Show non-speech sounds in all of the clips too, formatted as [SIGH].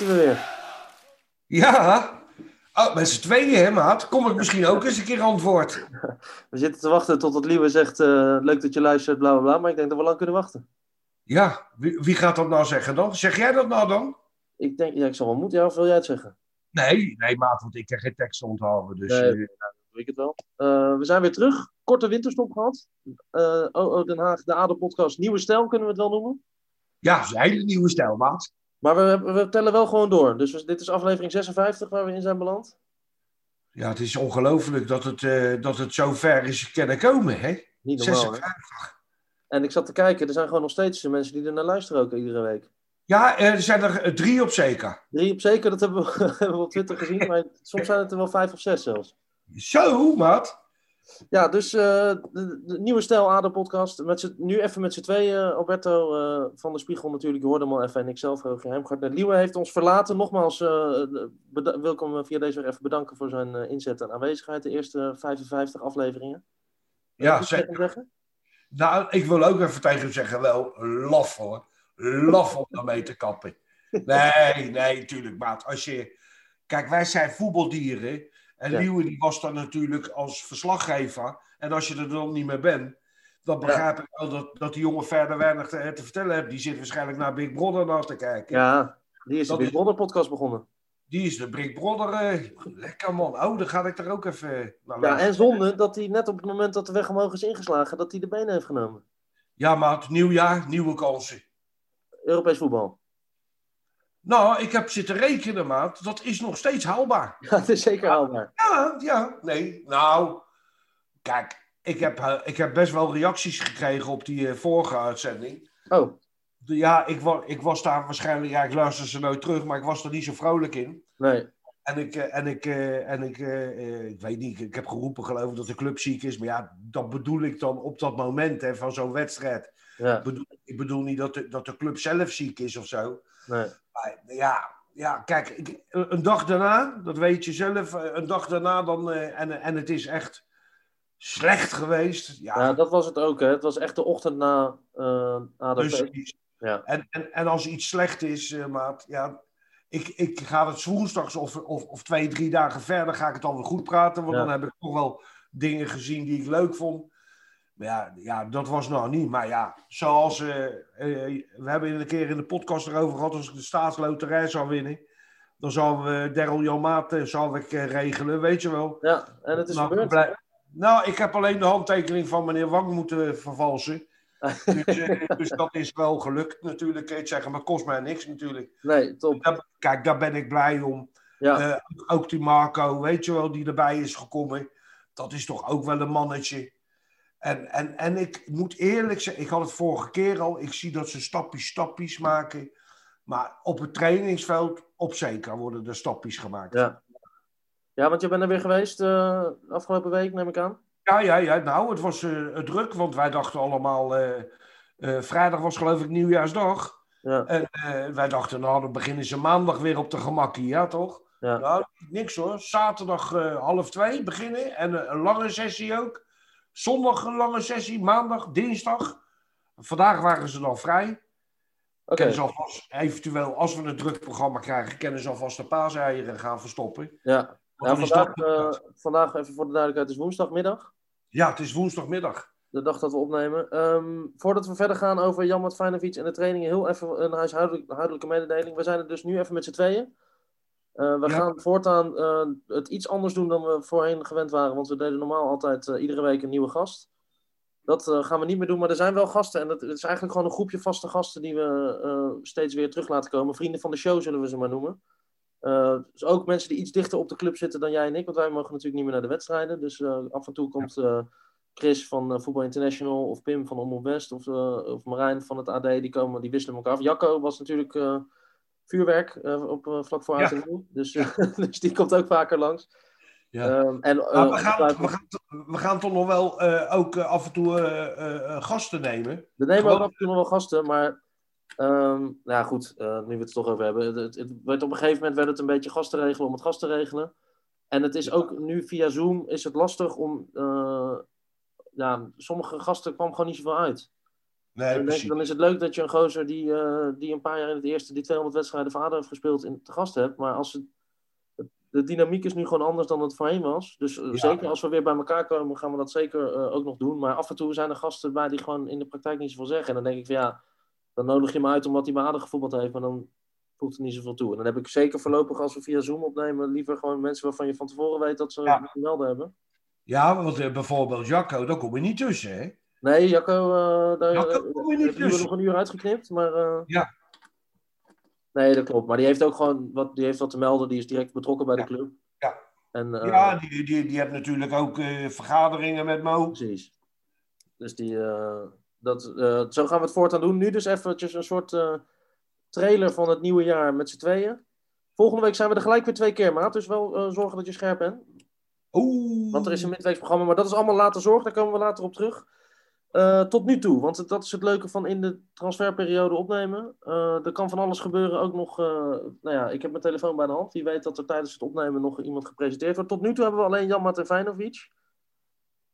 Zitten we weer. Ja. Oh, met z'n tweeën, hè, maat? Kom ik misschien ook eens een keer antwoord. [LAUGHS] We zitten te wachten totdat Liewe zegt, eh, leuk dat je luistert, bla bla bla. Maar ik denk dat we lang kunnen wachten. Ja, wie, wie gaat dat nou zeggen dan? Zeg jij dat nou dan? Ik denk, ja, ik zal wel moeten. Ja, of wil jij het zeggen? Nee, nee, maat, want ik heb geen tekst onthouden. Dus, Nee, eh, nou, doe ik het wel. Eh, we zijn weer terug. Korte winterstop gehad. Eh oh, Den Haag, de ADO-podcast. Nieuwe stijl kunnen we het wel noemen. ja, het is een hele nieuwe stijl, maat. Maar we, we tellen wel gewoon door. Dus we- dit is aflevering 56 waar we in zijn beland. Ja, het is ongelooflijk dat het, eh, dat het zo ver is kunnen komen, hè? Niet normaal, hè? 56. En ik zat te kijken, er zijn gewoon nog steeds mensen die er naar luisteren ook iedere week. Ja, er zijn er eh, drie op zeker. Drie op zeker, dat hebben we, [LAUGHS] hebben we op Twitter gezien. Maar soms zijn het er wel vijf of zes zelfs. Zo, maat. Ja, dus eh, de, de nieuwe Stijl ADO podcast. Met z'n- nu even met z'n tweeën. Alberto eh, van de Spiegel natuurlijk, je hoorde hem al even. En ik zelf, Roger Heimgartner. Liewe heeft ons verlaten. Nogmaals eh, beda- wil ik hem via deze weg even bedanken voor zijn eh, inzet en aanwezigheid. De eerste 55 afleveringen. Ja, zeker. zeggen? Nou, ik wil ook even tegen hem zeggen, wel laf hoor. Laf om daarmee te kappen. [LAUGHS] Nee, nee, tuurlijk, maat. Als je... Kijk, wij zijn voetbaldieren. En Ja. Liewe die was dan natuurlijk als verslaggever. En als je er dan niet meer bent, dan begrijp ik wel dat, dat die jongen verder weinig te, te vertellen heeft. Die zit waarschijnlijk naar Big Brother naar te kijken. Ja, die is de Big Brother podcast begonnen. Die is de Big Brother. eh, lekker man. Oh, dan ga ik er ook even naar Ja, en zonde dat hij net op het moment dat de weg omhoog is ingeslagen, dat hij de benen heeft genomen. Ja, maat. Nieuw jaar, nieuwe kansen. Europees voetbal. Nou, ik heb zitten rekenen, maat. Dat is nog steeds haalbaar. [LAUGHS] Ja, het is zeker haalbaar. Ja, ja, nee. Nou, kijk, ik heb, eh, ik heb best wel reacties gekregen op die eh, vorige uitzending. Oh, De- Ja, ik, wa ik was daar waarschijnlijk, ja, ik luister ze nooit terug, maar ik was er niet zo vrolijk in. nee. En ik, eh, en ik, eh, en ik, eh, eh, ik weet niet, ik heb geroepen geloof ik dat de club ziek is. Maar ja, dat bedoel ik dan op dat moment hè, van zo'n wedstrijd. Ja, Ik bedoel, ik bedoel niet dat de, dat de club zelf ziek is of zo. nee. Ja, ja kijk, ik, een dag daarna, dat weet je zelf, eh, een dag daarna dan, eh, en, en het is echt slecht geweest. Ja, Ja, dat was het ook. Hè. Het was echt de ochtend na eh ADO. precies. Ja. En, en, en als iets slecht is, eh, maat, ja, ik, ik ga het woensdags of, of, of twee, drie dagen verder, ga ik het alweer goed praten. Want Ja. dan heb ik toch wel dingen gezien die ik leuk vond. Ja, ja dat was nou niet. Maar ja, zoals, eh, eh, we hebben een keer in de podcast erover gehad, als ik de staatsloterij zou winnen, dan zou we Daryl Jan Maat eh, zou ik regelen, weet je wel. ja, en het is Nou, gebeurd. blij- nou, ik heb alleen de handtekening van meneer Wang moeten vervalsen. [LAUGHS] Dus, dus dat is wel gelukt natuurlijk. Ik zeggen, maar kost mij niks natuurlijk. Nee, top. Kijk, daar ben ik blij om. Ja, ook die Marco, weet je wel, die erbij is gekomen. Dat is toch ook wel een mannetje. En, en, en ik moet eerlijk zeggen, ik had het vorige keer al. Ik zie dat ze stapjes, stapjes maken. Maar op het trainingsveld, op zeker, worden er stapjes gemaakt. ja. ja, want je bent er weer geweest eh, afgelopen week, neem ik aan. Ja, ja, ja. Nou, het was eh, druk, want wij dachten allemaal... eh, vrijdag was geloof ik nieuwjaarsdag. Ja, En wij dachten, nou, dan beginnen ze maandag weer op de gemakkie, ja toch? ja. Nou, niks hoor. Zaterdag half twee beginnen. En een lange sessie ook. Zondag een lange sessie. Maandag, dinsdag. Vandaag waren ze dan vrij. Oké, Kennen ze alvast, eventueel, als we een druk programma krijgen, kunnen ze alvast de paaseieren gaan verstoppen. ja. Vandaag, dat- eh, vandaag, even voor de duidelijkheid, is woensdagmiddag. Ja, het is woensdagmiddag. De dag dat we opnemen. Ehm, voordat we verder gaan over Jan Matfijnovic en de trainingen, heel even een huishoudelijk- huishoudelijke mededeling. We zijn er dus nu even met z'n tweeën. Eh, we Ja. gaan voortaan eh, het iets anders doen dan we voorheen gewend waren. Want we deden normaal altijd eh, iedere week een nieuwe gast. Dat gaan we niet meer doen, maar er zijn wel gasten. En dat, het is eigenlijk gewoon een groepje vaste gasten die we steeds weer terug laten komen. Vrienden van de show zullen we ze maar noemen. Dus ook mensen die iets dichter op de club zitten dan jij en ik. Want wij mogen natuurlijk niet meer naar de wedstrijden. Dus af en toe komt Chris van Voetbal International of Pim van Omroep West of, of Marijn van het AD. Die, komen, die wisselen elkaar af. Jacco was natuurlijk vuurwerk eh, op, eh, vlak voor Ja. oud en nieuw. Dus, [LAUGHS] dus die komt ook vaker langs. Ja. Ehm, en, Maar eh, we, gaan, we, gaan, we gaan toch nog wel eh, ook eh, af en toe eh, eh, eh, gasten nemen. We nemen ook af en toe nog wel gasten, maar ehm, nou ja, goed, eh, nu we het er toch over hebben. Het, het, het werd op een gegeven moment werd het een beetje gasten regelen om het gas te regelen. En het is ook nu via Zoom is het lastig om. eh, ja, sommige gasten kwam gewoon niet zoveel uit. Nee, dan, denk, dan is het leuk dat je een gozer die, eh, die een paar jaar in het eerste die 200 wedstrijden voor ADO heeft gespeeld in, te gast hebt. Maar als het, de dynamiek is nu gewoon anders dan het voorheen was. Dus eh, Ja. zeker als we weer bij elkaar komen, gaan we dat zeker eh, ook nog doen. Maar af en toe zijn er gasten bij die gewoon in de praktijk niet zoveel zeggen. En dan denk ik van ja, dan nodig je me uit omdat hij bij ADO gevoetbald heeft. Maar dan voegt er niet zoveel toe. En dan heb ik zeker voorlopig als we via Zoom opnemen, liever gewoon mensen waarvan je van tevoren weet dat ze Ja. het melden hebben. Ja, want bijvoorbeeld Jacco, daar kom je niet tussen, hè? Nee, Jacco, eh daar Jacco eh, niet hebben we tussen. nog een uur uitgeknipt, maar... eh, Ja. Nee, dat klopt. Maar die heeft ook gewoon wat, die heeft wat te melden. Die is direct betrokken bij de club. Ja. En, ja, die, die, die hebt natuurlijk ook vergaderingen met Mo. Precies. Dus die, dat, zo gaan we het voortaan doen. Nu dus eventjes een soort trailer van het nieuwe jaar met z'n tweeën. Volgende week zijn we er gelijk weer twee keer, maat. Dus wel zorgen dat je scherp bent. Oeh. Want er is een midweeksprogramma, maar dat is allemaal later zorg. Daar komen we later op terug. Eh, tot nu toe, want dat is het leuke van in de transferperiode opnemen. Eh, er kan van alles gebeuren. Ook nog, eh, nou ja, ik heb mijn telefoon bij de hand. Wie weet dat er tijdens het opnemen nog iemand gepresenteerd wordt. Tot nu toe hebben we alleen Janmaat en.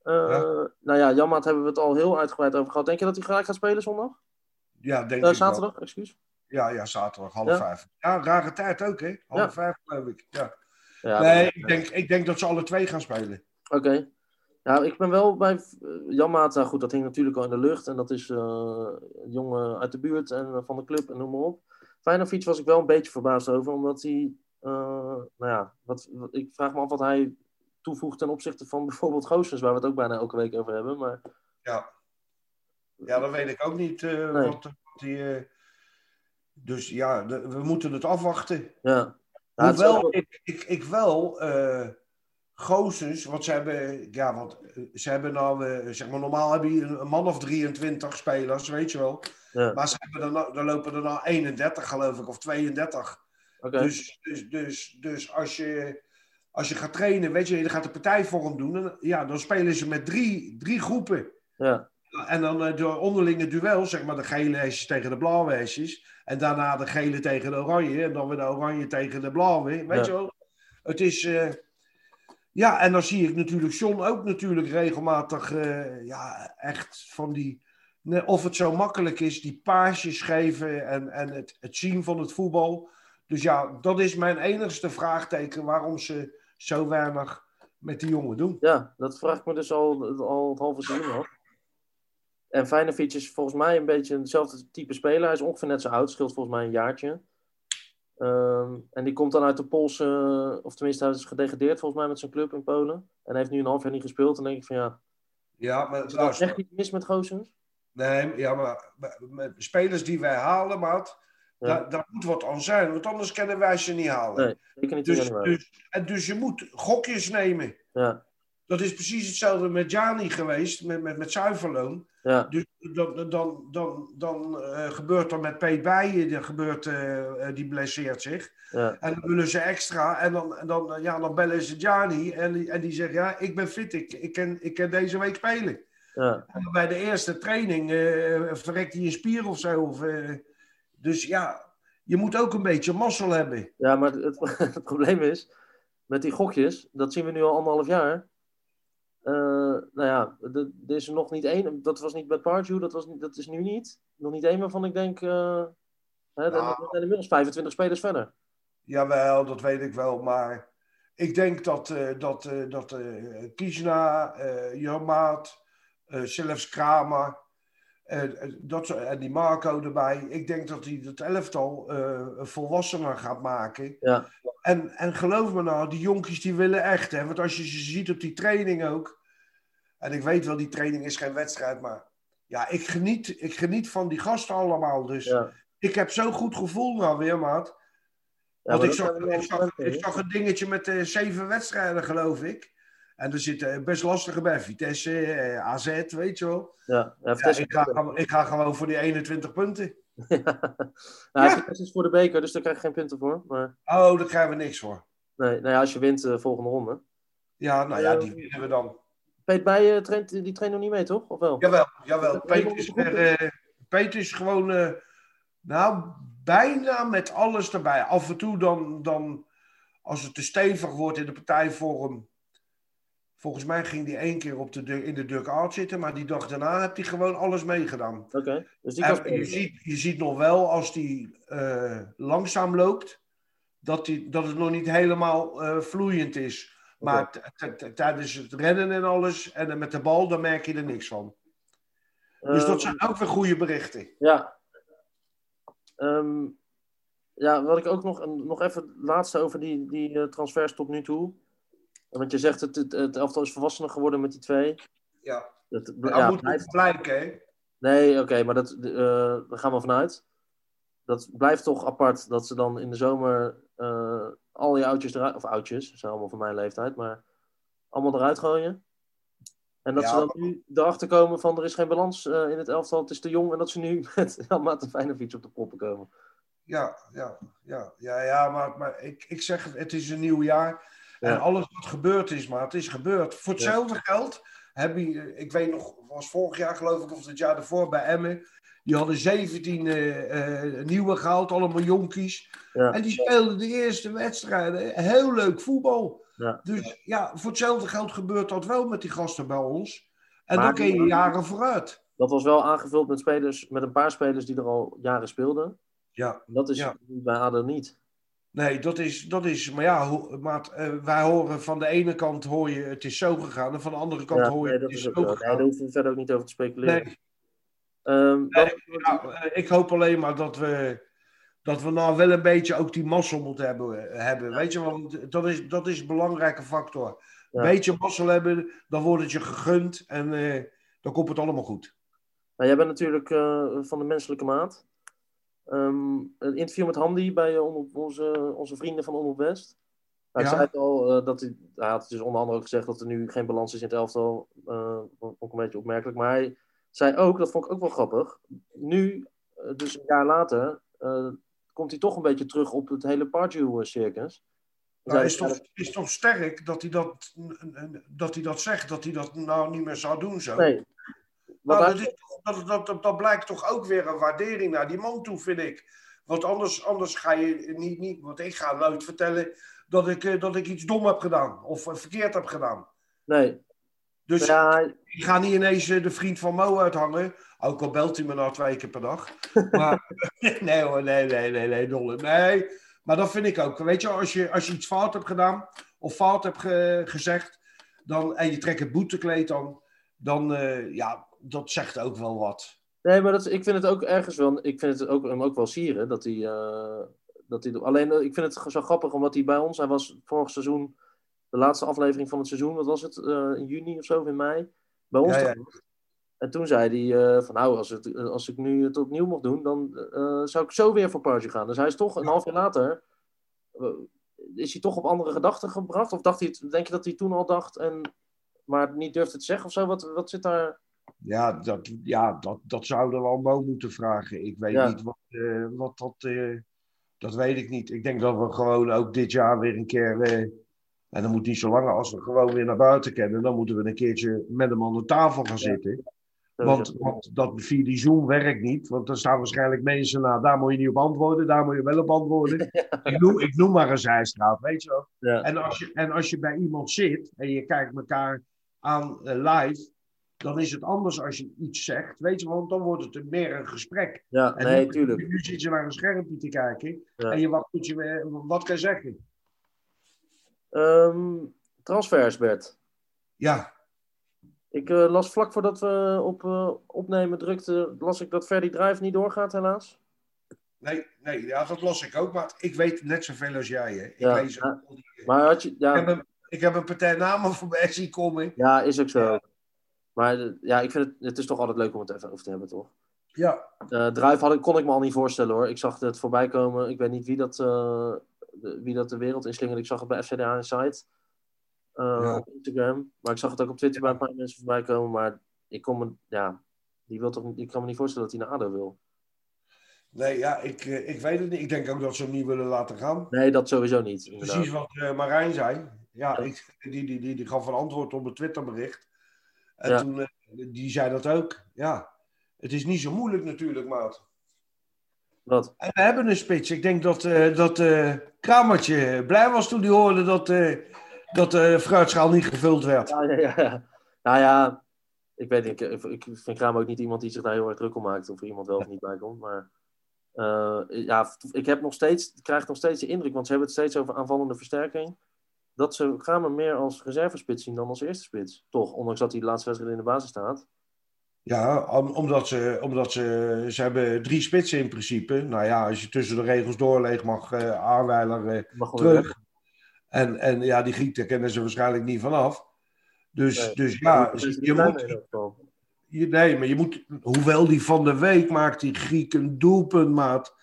Eh, Ja. Nou ja, Janmaat hebben we het al heel uitgebreid over gehad. Denk je dat hij gelijk gaat spelen zondag? Ja, denk ik wel. zaterdag, excuus. Ja, ja, zaterdag, half Ja. vijf. Ja, rare tijd ook, hè? Half Ja. vijf, geloof ik. Ja. Nee, ik denk, ik denk dat ze alle twee gaan spelen. Oké. Ja, ik ben wel bij uh, Janmaat, nou goed, dat hing natuurlijk al in de lucht. En dat is eh, een jongen uit de buurt en eh, van de club en noem maar op. Feyenoord was ik wel een beetje verbaasd over, omdat hij, eh, nou ja, wat, wat- ik vraag me af wat hij toevoegt ten opzichte van [LAUGHS] bijvoorbeeld Goossens, waar we het ook bijna elke week over hebben. Maar Ja. Ja, dat weet ik ook niet. eh, Nee. wat, wat die, eh, dus ja, de- we moeten het afwachten. ja. Hoewel ook- ik, ik, ik wel Goossens, want ze hebben, ja, want eh, ze hebben nou, zeg maar, normaal heb je een man of 23 spelers, weet je wel. ja, Maar ze hebben er, nou- er lopen er nou 31, geloof ik, of 32. oké. Dus, dus, dus, dus als, je, als je gaat trainen, weet je, je gaat de partijvorm doen, dan, ja, dan spelen ze met drie, drie groepen. Ja, En dan eh, door onderlinge duel, zeg maar de gele hesjes tegen de blauwe hesjes. En daarna de gele tegen de oranje. En dan weer de oranje tegen de blauwe. Weet Ja. je wel? Het is... ja, en dan zie ik natuurlijk John ook natuurlijk regelmatig... eh, ja, echt van die... Of het zo makkelijk is, die paasjes geven en, en het, het zien van het voetbal. Dus ja, dat is mijn enigste vraagteken waarom ze zo weinig met die jongen doen. ja, dat vraag ik me dus al, al het halve seizoen af. En Feyenoord is volgens mij een beetje hetzelfde type speler. Hij is ongeveer net zo oud, scheelt volgens mij een jaartje. Ehm, en die komt dan uit de Poolse, of tenminste hij is gedegradeerd volgens mij met zijn club in Polen. En heeft nu een half jaar niet gespeeld. Dan denk ik van ja, Ja, maar is er luister. echt iets mis met Goossens? Nee, ja, maar met- spelers die wij halen, maat, Ja. daar, daar moet wat aan zijn. Want anders kunnen wij ze niet halen. Nee, niet dus, dus, en dus je moet gokjes nemen. Ja, Dat is precies hetzelfde met Jani geweest, met, met, met zuiverloon. ja, Dus dan, dan, dan, dan eh, gebeurt er met Peet Bijen, dan gebeurt, eh, eh, die blesseert zich. ja, En dan willen ze extra. En dan, en dan, ja, dan bellen ze Jani. En, die- en die zegt, ja, ik ben fit, ik, ik, kan, ik kan deze week spelen. ja. En bij de eerste training eh, verrekt hij een spier of zo. Of, dus ja, je moet ook een beetje mazzel hebben. Ja, maar het, [LAUGHS] het probleem is, met die gokjes, dat zien we nu al anderhalf jaar. Eh, nou ja, er is er nog niet één, dat was niet met Pardew, dat, was niet, dat is nu niet. Nog niet één waarvan ik denk, eh hè, er- Nou. er zijn inmiddels 25 spelers verder. Jawel, dat weet ik wel. Maar ik denk dat, eh dat, dat Kizna, Jomaat, zelfs Kramer, dat, en die Marco erbij. Ik denk dat hij het elftal eh volwassener gaat maken. Ja, En, en geloof me nou, die jonkies die willen echt. Hè? Want als je ze ziet op die training ook. En ik weet wel, die training is geen wedstrijd. Maar ja, ik geniet, ik geniet van die gasten allemaal. Dus ja. ik heb zo'n goed gevoel nou weer, maat. Ja, Want ik zag, ik, zag een dingetje met eh, zeven wedstrijden, geloof ik. En er zitten best lastige bij. Vitesse, eh, AZ, weet je wel. Ja, ja, Ja, ik, ga, gewoon- ik ga gewoon voor die 21 punten. [LAUGHS] ja. Nou, Vitesse is voor de beker, dus daar krijg je geen punten voor. Maar Oh, daar krijgen we niks voor. nee, nou ja, als je wint de volgende ronde. Ja, nou ja, Eh, die winnen we dan. Peet Bijen traint, die traint nog niet mee, toch? Of wel? Jawel, jawel. Helemaal is, er, eh, Peter is gewoon, eh, nou, bijna met alles erbij. Af en toe dan, dan, als het te stevig wordt in de partijvorm, Volgens mij ging hij één keer op de, in de dugout zitten, maar die dag daarna heeft hij gewoon alles meegedaan. Oké, dus die kan je, ziet, je ziet nog wel als hij eh, langzaam loopt, dat, die, dat het nog niet helemaal eh, vloeiend is. Maar tijdens het rennen en alles, en dan met de bal, dan merk je er niks van. Dus dat Ehm, zijn ook weer goede berichten. Ja. Ehm, ja, wat ik ook nog, nog even het laatste over die, die eh, transfers tot nu toe. Want je zegt het, het, het elftal is volwassener geworden met die twee. Ja, Dat, ja, moet blijft- blijken, hè? Nee, oké, maar dat, eh, daar gaan we vanuit. Dat blijft toch apart dat ze dan in de zomer eh, al die oudjes eruit, of oudjes, ze zijn allemaal van mijn leeftijd, maar allemaal eruit gooien. En dat Ja. ze dan nu erachter komen van er is geen balans eh, in het elftal, het is te jong en dat ze nu [LAUGHS] met Jan en Feyenoord op de proppen komen. Ja, ja, ja, ja, ja maar, maar ik, ik zeg het, het is een nieuw jaar. Ja. En alles wat gebeurd is, maar het is gebeurd. Voor hetzelfde geld heb je, ik weet nog, was vorig jaar geloof ik, of het jaar daarvoor bij Emmen. Die hadden 17 eh, eh, nieuwe gehaald, allemaal jonkies. Ja. En die speelden de eerste wedstrijden. Heel leuk voetbal. Dus ja, voor hetzelfde geld gebeurt dat wel met die gasten bij ons. En Maar- dan kun je jaren vooruit. Dat was wel aangevuld met, spelers, met een paar spelers die er al jaren speelden. Ja, Dat is Ja. bij ADO niet. Nee, dat is, dat is maar ja, eh, wij horen van de ene kant hoor je het is zo gegaan. En van de andere kant Ja, hoor je nee, het dat is is zo. Nee, gegaan. daar hoeven we verder ook niet over te speculeren. Nee, Ehm, Nee, nou, eh, ik hoop alleen maar dat we, dat we nou wel een beetje ook die mazzel moeten hebben. eh, hebben. Weet je, want dat is, dat is een belangrijke factor. Ja. Een beetje mazzel hebben, dan wordt het je gegund en dan komt het allemaal goed. Nou, jij bent natuurlijk van de menselijke maat. Ehm, een interview met Handy bij eh, onze, onze vrienden van Omroep West. Hij Ja. zei al, eh, dat hij, hij had dus onder andere ook gezegd dat er nu geen balans is in het elftal. eh vond ik een beetje opmerkelijk. Maar hij zei ook, dat vond ik ook wel grappig. Nu, dus een jaar later, komt hij toch een beetje terug op het hele Pardew-circus. Nou, is, toch, is toch sterk dat hij dat, dat hij dat zegt, dat hij dat nou niet meer zou doen zo. Nee. Wat Nou, dat, is, dat, dat, dat, dat blijkt toch ook weer een waardering naar die man toe, vind ik. Want anders, anders ga je niet, niet... Want ik ga nooit vertellen dat ik, eh, dat ik iets dom heb gedaan. Of eh, verkeerd heb gedaan. nee. Dus Ja, ik ga niet ineens eh, de vriend van Mo uithangen. Ook al belt hij me nou twee keer per dag. [LAUGHS] Maar [LAUGHS] nee hoor, nee, nee, nee, nee, dolle. Nee, maar dat vind ik ook. Weet je, als je, als je iets fout hebt gedaan... Of fout hebt ge- gezegd... Dan, en je trekt het boetekleed dan... Dan, eh, ja, dat zegt ook wel wat. Nee, maar dat, ik vind het ook ergens wel. Ik vind het ook, hem ook wel sieren dat hij. eh, dat hij alleen, eh, ik vind het zo grappig omdat hij bij ons. Hij was vorig seizoen. De laatste aflevering van het seizoen. Wat was het? eh, in juni of zo, of in mei. Bij ons. Ja, ja. En toen zei hij: van nou, als, het, als ik nu het opnieuw mocht doen. dan zou ik zo weer voor Pardew gaan. Dus hij is toch een half jaar later. is hij toch op andere gedachten gebracht? Of dacht hij denk je dat hij toen al dacht. En, maar niet durfde te zeggen of zo? Wat, wat zit daar. Ja, dat, ja dat, dat zouden we al Mo moeten vragen. Ik weet Ja. niet wat, eh, wat dat... eh, dat weet ik niet. Ik denk dat we gewoon ook dit jaar weer een keer... eh, en dat moet niet zo lang als we gewoon weer naar buiten kennen. Dan moeten we een keertje met hem aan de tafel gaan zitten. Want, want dat via die Zoom werkt niet. Want er staan waarschijnlijk mensen, nou, daar moet je niet op antwoorden, daar moet je wel op antwoorden. [LAUGHS] ik, noem, ik noem maar een zijstraat, weet je wel. Ja. En als je, en als je bij iemand zit en je kijkt elkaar aan live, dan is het anders als je iets zegt, weet je, want dan wordt het meer een gesprek. Ja, En nee, nu, tuurlijk. Nu zit je naar een schermpje te kijken Ja. en je, wat, moet je, weer- wat kan je zeggen? Ehm, transfers, Bert. Ja, Ik eh, las vlak voordat we op eh, opnemen drukten, las ik dat Verdi Drive niet doorgaat, helaas. nee, nee ja, dat los ik ook, maar ik weet net zoveel als jij. Hè. Ik Ja, lees ja. al die- Maar had je, ik, ja, heb een, ik heb een partij namen [LAUGHS] voorbij zien komen. ja, is ook zo. Maar eh, ja, ik vind het, het is toch altijd leuk om het even over te hebben, toch? Ja, Eh Drive had, ik- kon ik me al niet voorstellen hoor. Ik zag het voorbij komen. Ik weet niet wie dat, eh, de, wie dat de wereld inslingerde. Ik zag het bij FCDH Insight Ja. op Instagram. Maar ik zag het ook op Twitter bij een paar mensen voorbij komen. Maar ik kon me, ja, die wil toch, ik kan me niet voorstellen dat hij naar ADO wil. nee, ja, ik, ik weet het niet. Ik denk ook dat ze hem niet willen laten gaan. Nee, dat sowieso niet. inderdaad. Precies wat Marijn zei. Ja, Ja. ik, die, die, die, die gaf een antwoord op een Twitterbericht. En Ja. toen, eh, die zei dat ook. Ja, het is niet zo moeilijk natuurlijk, maat. Wat? En we hebben een spits. Ik denk dat, eh dat eh Kramertje blij was toen hij hoorde dat, dat de fruitschaal niet gevuld werd. Ja, ja, ja. Nou ja, ik weet niet. Ik, ik vind Kramer ook niet iemand die zich daar heel erg druk om maakt. Of er iemand wel of niet bij komt. Maar uh, ja, ik heb nog steeds, ik krijg nog steeds de indruk, want ze hebben het steeds over aanvallende versterking. Dat ze Kramer meer als reservespits zien dan als eerste spits. Toch, ondanks dat hij de laatste wedstrijd in de basis staat. Ja, omdat ze, omdat ze, ze hebben drie spitsen in principe. Nou ja, als je tussen de regels doorleegt mag uh, Arweiler uh, terug. En, en ja, die Griek, daar kennen ze waarschijnlijk niet vanaf. Dus, nee, dus ja, je moet... Je, nee, maar je moet... Hoewel die van de week maakt die Griek een doelpunt, maat.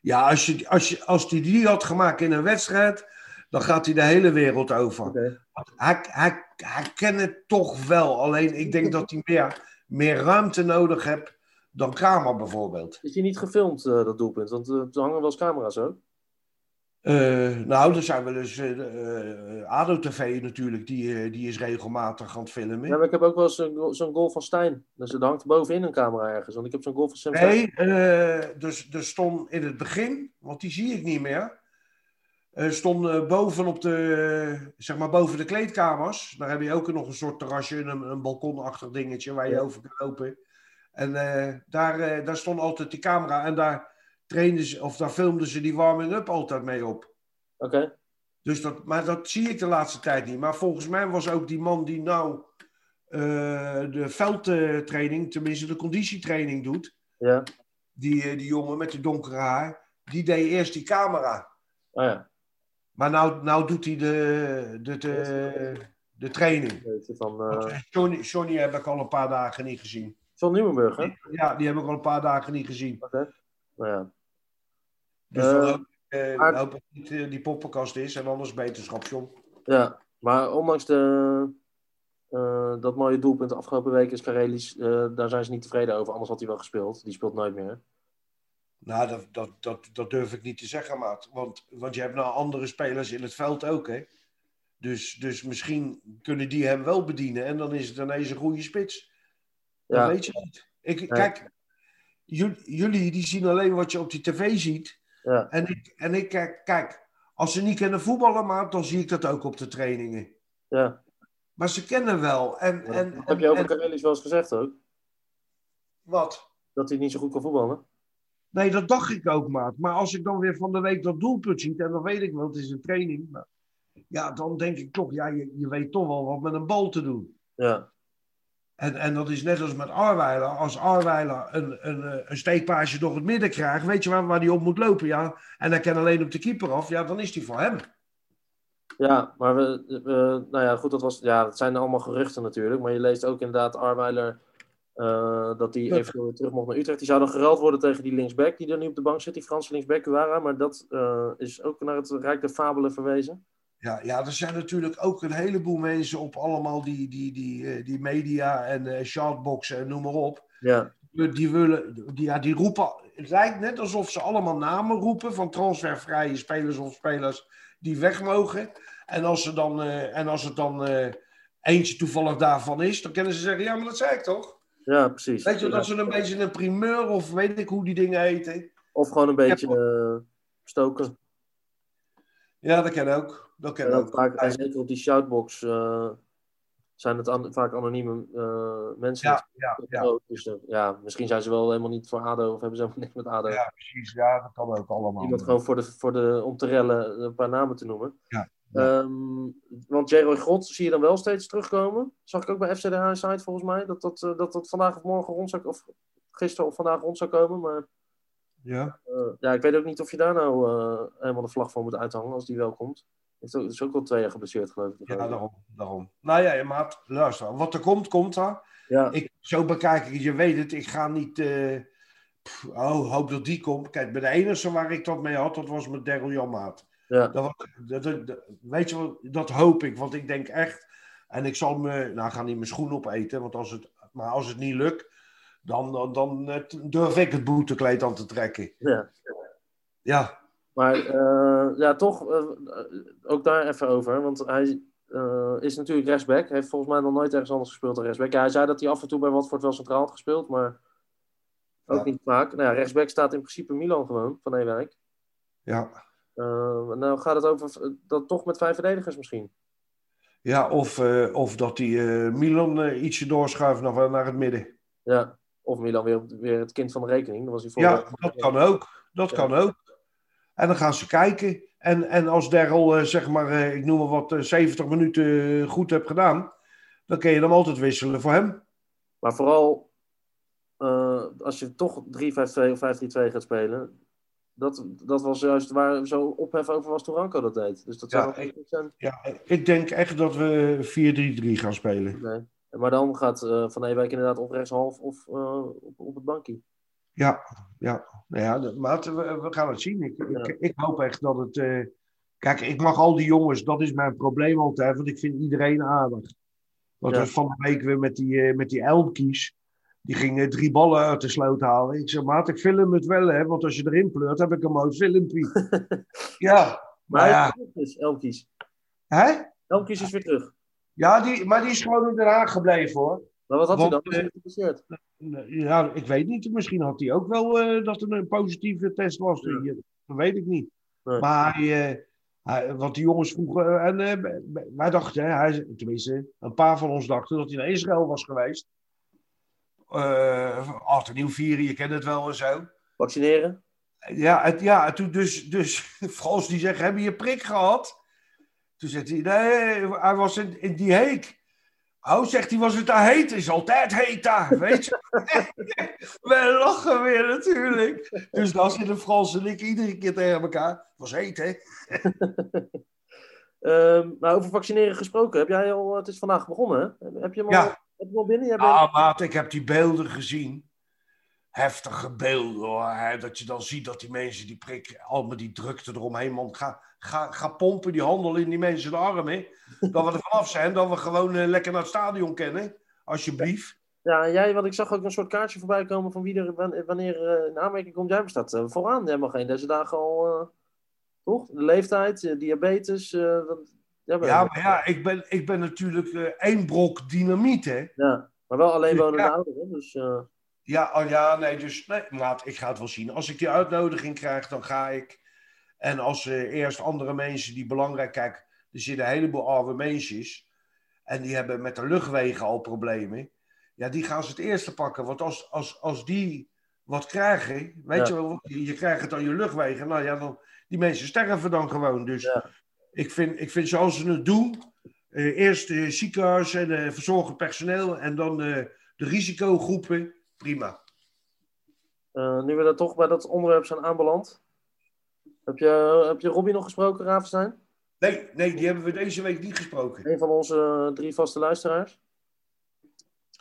Ja, als, je, als, je, als die die had gemaakt in een wedstrijd, dan gaat hij de hele wereld over. Okay. Hij, hij, hij kent het toch wel. Alleen ik denk dat hij meer, meer ruimte nodig heeft dan Kramer bijvoorbeeld. Is hij niet gefilmd, uh, dat doelpunt? Want uh, er hangen wel eens camera's ook. Uh, nou, er zijn wel eens uh, ADO-TV natuurlijk, die, die is regelmatig aan het filmen. Ja, maar ik heb ook wel zo'n zo goal van Stijn. Dus er hangt bovenin een camera ergens. Want ik heb zo'n goal van Sam Nee, dus er stond in het begin, want die zie ik niet meer. Er stond boven op de, zeg maar boven de kleedkamers. Daar heb je ook nog een soort terrasje, een, een balkonachtig dingetje waar je over kan lopen. En daar, daar stond altijd die camera en daar trainden ze, of daar filmden ze die warming-up altijd mee op. Oké. Dus dat, maar dat zie ik de laatste tijd niet. Maar volgens mij was ook die man die nou uh, de veldtraining, tenminste de conditietraining doet. Ja. Die, eh, die jongen met de donkere haar, die deed eerst die camera. Oh ja. Maar nou, nou doet hij de, de, de, de training. Van, uh... Johnny, Johnny heb ik al een paar dagen niet gezien. Van Nieuwenburg, hè? Ja, die heb ik al een paar dagen niet gezien. Oké. Nou ja. Dus dan uh, maar... hoop ik niet uh, die poppenkast is en anders beterschap, John. Ja, maar ondanks de, uh, dat mooie doelpunt de afgelopen week is Karelis, daar zijn ze niet tevreden over. Anders had hij wel gespeeld. Die speelt nooit meer. Nou, dat, dat, dat, dat durf ik niet te zeggen, maat. Want, want je hebt nou andere spelers in het veld ook, hè. Dus, dus misschien kunnen die hem wel bedienen en dan is het ineens een goede spits. Dat ja. weet je niet. Ik, Kijk, jullie die zien alleen wat je op die tv ziet. Ja. En, ik, en ik kijk, kijk, als ze niet kennen voetballen, maar dan zie ik dat ook op de trainingen. Ja. Maar ze kennen wel. En, ja. en, heb je over Carillis wel eens gezegd ook? Wat? Dat hij niet zo goed kan voetballen? Nee, dat dacht ik ook, maat. Maar als ik dan weer van de week dat doelpunt zie, en dan weet ik wel, het is een training. Maar, ja, dan denk ik toch, ja, je, je weet toch wel wat met een bal te doen. Ja. En, en dat is net als met Arweiler. Als Arweiler een, een, een steekpaasje door het midden krijgt, weet je waar, waar hij op moet lopen, ja. En hij kan alleen op de keeper af, ja, dan is die voor hem. Ja, maar we, we, nou ja, goed, dat, was, ja, dat zijn allemaal geruchten natuurlijk. Maar je leest ook inderdaad Arweiler, uh, dat eventueel weer terug mocht naar Utrecht. Die zou dan geruild worden tegen die linksback die er nu op de bank zit, die Franse linksback Cuara. Maar dat uh, is ook naar het Rijk der Fabelen verwezen. Ja, ja, er zijn natuurlijk ook een heleboel mensen op allemaal die, die, die, die media en uh, shoutboxen en noem maar op. Ja. Die, willen, die, ja, die roepen, het lijkt net alsof ze allemaal namen roepen van transfervrije spelers of spelers die weg mogen. En als, ze dan, en als het dan eentje toevallig daarvan is, dan kunnen ze zeggen, ja, maar dat zei ik toch? Ja, precies. Weet je, dat ze een beetje een primeur of weet ik hoe die dingen heten. Of gewoon een beetje heb... stoken. Ja, dat kan ook. Dat kan en ook. Vaak, en zeker op die shoutbox uh, zijn het an vaak anonieme uh, mensen. Ja, ja, ja. Dus uh, ja, misschien zijn ze wel helemaal niet voor ADO of hebben ze helemaal niks met ADO. Ja, precies. Ja, dat kan ook allemaal. Iemand gewoon voor de, voor de, om te rellen een paar namen te noemen. Ja. Ja. Um, want Jeroen Grot zie je dan wel steeds terugkomen. Zag ik ook bij FC De site volgens mij. Dat dat, dat dat vandaag of morgen rond zou of gisteren of vandaag rond zou komen. Maar ja. Uh, ja, ik weet ook niet of je daar nou uh, helemaal de vlag voor moet uithangen als die wel komt. Het is ook wel twee jaar geblesseerd, geloof ik. Ja, daarom. daarom. Nou ja, maat, luister. Wat er komt, komt er. Ja. Ik, zo bekijk ik, je weet het, ik ga niet... Uh, pff, oh, hoop dat die komt. Kijk, bij de enige waar ik dat mee had, dat was met Daryl Janmaat. Ja. Dat, dat, dat, weet je wat, dat hoop ik. Want ik denk echt... En ik zal me... Nou, ga niet mijn schoen opeten, want als het... Maar als het niet lukt, dan, dan, dan durf ik het boetekleed aan te trekken. Ja. Ja. Maar uh, ja, toch uh, ook daar even over. Want hij uh, is natuurlijk rechtsback. Hij heeft volgens mij nog nooit ergens anders gespeeld dan rechtsback. Ja, hij zei dat hij af en toe bij Watford wel centraal had gespeeld, maar ook ja. niet vaak. Nou ja, rechtsback staat in principe Milan gewoon, van Ewijk. Ja. Nou gaat het over dat toch met vijf verdedigers misschien. Ja, of, eh, of dat eh, Milan eh, ietsje doorschuift naar, naar het midden. Ja, of Milan weer, weer het kind van de rekening. Dan was hij voor Ja, dat kan ook. Dat Ja. kan ook. En dan gaan ze kijken. En, en als Daryl, eh, zeg maar, eh, ik noem maar wat, eh, 70 minuten eh, goed hebt gedaan, dan kun je hem altijd wisselen voor hem. Maar vooral eh, als je toch 3-5-2 of 5-3-2 gaat spelen. Dat, dat was juist waar zo ophef over was toen Ranko dat deed. Dus dat zou Ja, nog ik- zijn. Ja, ik denk echt dat we 4-3-3 gaan spelen. Nee. Maar dan gaat eh, Van Ewijk inderdaad of rechtshalf of eh, op, op het bankje. Ja, ja. Nou ja, maar we, we gaan het zien. Ik, ik, Ja. ik hoop echt dat het. eh, Kijk, ik mag al die jongens, dat is mijn probleem altijd, want ik vind iedereen aardig. Want Ja. was van de week weer met die, met die Elmkies. Die gingen drie ballen uit de sloot halen. Ik zeg, maat, ik film het wel, hè, want als je erin pleurt, heb ik een mooi filmpje. [LAUGHS] ja, Maar hij ja. is dus, Elmkies. Hè? Elmkies is weer terug. Ja, die, maar die is gewoon in Den Haag gebleven, hoor. Maar wat had hij dan? Hij geïnteresseerd? Ja, ik weet niet. Misschien had hij ook wel eh, dat er een positieve test was. Ja. Dat weet ik niet. Nee. Maar hij, eh, hij, wat die jongens vroegen. eh, en eh, wij dachten, hè, hij, tenminste, een paar van ons dachten dat hij naar Israël was geweest. Uh, en nieuw vieren, je kent het wel en zo. Vaccineren? Ja, het, ja toen dus, dus [LAUGHS] Frans die zegt, hebben je prik gehad? Toen zegt hij, nee, hij was in, in die heek. Oh, zegt hij, was het daar heet? Is altijd heet daar, weet je. [LAUGHS] [LAUGHS] We lachen weer natuurlijk. Dus dan zitten Frans en ik iedere keer tegen elkaar. Het was heet, hè? Ehm, maar over vaccineren gesproken, heb jij al, het is vandaag begonnen, hè? Heb je hem al, Ja. Jij bent- Ah, maat, ik heb die beelden gezien. Heftige beelden, hoor. Hè? Dat je dan ziet dat die mensen die prik, al met die drukte eromheen, man. Ga, ga, ga pompen die handel in die mensen de armen. Dat we er vanaf zijn, dat we gewoon eh, lekker naar het stadion kennen. Alsjeblieft. Ja, en jij, want ik zag ook een soort kaartje voorbij komen van wie er wan- wanneer eh, in aanmerking komt. Jij staat eh, vooraan, mag geen deze dagen al, toch? De leeftijd, diabetes. Ja, maar ja, ik ben, ik ben natuurlijk eh, één brok dynamiet, hè. Ja, maar wel alleen wonende Ja. ouderen, dus... eh, Ja, oh ja, nee, dus nee, ik ga het wel zien. Als ik die uitnodiging krijg, dan ga ik. En als eh, eerst andere mensen die belangrijk... Kijk, er zitten een heleboel oude mensen. En die hebben met de luchtwegen al problemen. Ja, die gaan ze het eerste pakken. Want als, als, als die wat krijgen... Weet Ja. je wel, je, je krijgt het aan je luchtwegen. Nou ja, dan, die mensen sterven dan gewoon. Dus Ja. Ik, vind, ik vind zoals ze het doen... eh, eerst de ziekenhuis en de verzorgend personeel... en dan eh, de risicogroepen. Prima. eh, nu we daar toch bij dat onderwerp zijn aanbeland. Heb je, heb je Robbie nog gesproken, Ravenstein? Nee, nee, die hebben we deze week niet gesproken. Een van onze eh, drie vaste luisteraars.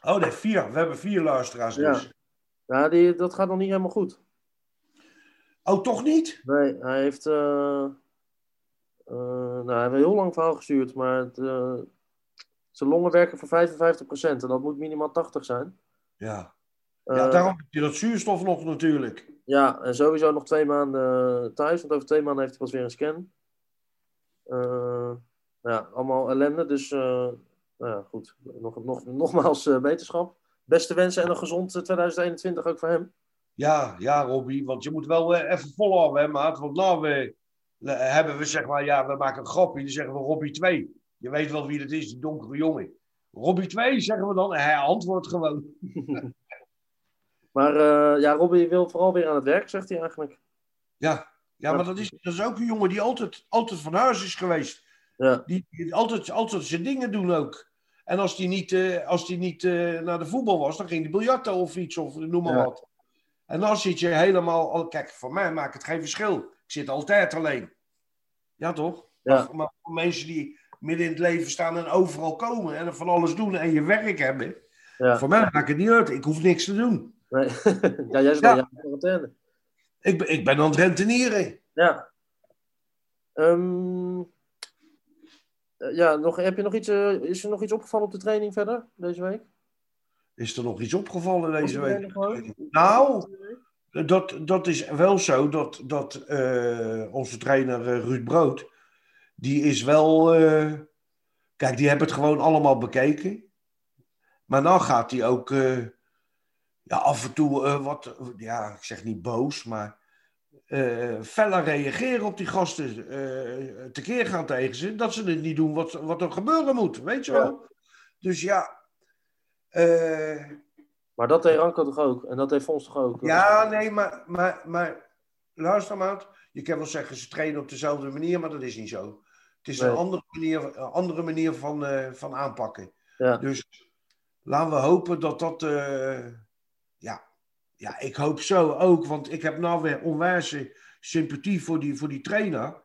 Oh nee, vier. We hebben vier luisteraars Ja. dus. Ja, die, dat gaat nog niet helemaal goed. Oh, toch niet? Nee, hij heeft. Eh, eh, nou, hij heeft een heel lang verhaal gestuurd, maar het, eh, zijn longen werken voor 55% en dat moet minimaal 80 zijn. Ja. Eh, ja, daarom heb je dat zuurstof nog natuurlijk. ja, en sowieso nog twee maanden thuis, want over twee maanden heeft hij pas weer een scan. Eh, ja, allemaal ellende, dus eh, nou ja, goed. Nog, nog, nogmaals eh, wetenschap. Beste wensen en een gezond eh, 2021 ook voor hem. Ja, ja, Robbie. Want je moet wel eh, even volhouden, hè, maat. Want nou eh, hebben we zeg maar, ja, we maken een grapje. Dan zeggen we Robbie 2. Je weet wel wie dat is, die donkere jongen. Robbie 2 zeggen we dan. En hij antwoordt gewoon. [LAUGHS] Maar eh, ja, Robbie wil vooral weer aan het werk, zegt hij eigenlijk. Ja, ja maar dat is, dat is ook een jongen die altijd, altijd van huis is geweest. Ja, Die, die altijd, altijd zijn dingen doen ook. En als die niet, eh, als die niet eh, naar de voetbal was, dan ging hij biljarten of iets, of noem maar Ja. wat. En dan zit je helemaal... al- Kijk, voor mij maakt het geen verschil. Zit altijd alleen. Ja, toch? Ja. Maar, voor mensen die midden in het leven staan en overal komen en van alles doen en je werk hebben, ja. voor mij maakt het niet uit. Ik hoef niks te doen. Nee. [LAUGHS] ja, jij zit Ja. quarantaine. Ik, ben- ik ben aan het rentenieren. Ja. Ehm, eh, ja, nog, heb je nog iets, eh, is er nog iets opgevallen op de training verder deze week? Is er nog iets opgevallen deze week? Nou, Dat, dat is wel zo dat, dat eh, onze trainer eh, Ruud Brood, die is wel. eh, kijk, die hebben het gewoon allemaal bekeken. Maar dan gaat hij ook ja, af en toe wat, ja, ik zeg niet boos, maar feller reageren op die gasten, tekeer gaan tegen ze, dat ze het niet doen wat, wat er gebeuren moet, weet je Ja. wel. Dus ja, Maar dat deed Ranko toch ook? En dat deed Fons toch ook? ja, nee, maar, maar, maar luister maat, je kan wel zeggen ze trainen op dezelfde manier, maar dat is niet zo. Het is Nee. een andere manier, een andere manier van, eh, van aanpakken. Ja. Dus laten we hopen dat dat. eh, ja. ja, ik hoop zo ook. Want ik heb nou weer onwijze sympathie voor die, voor die trainer.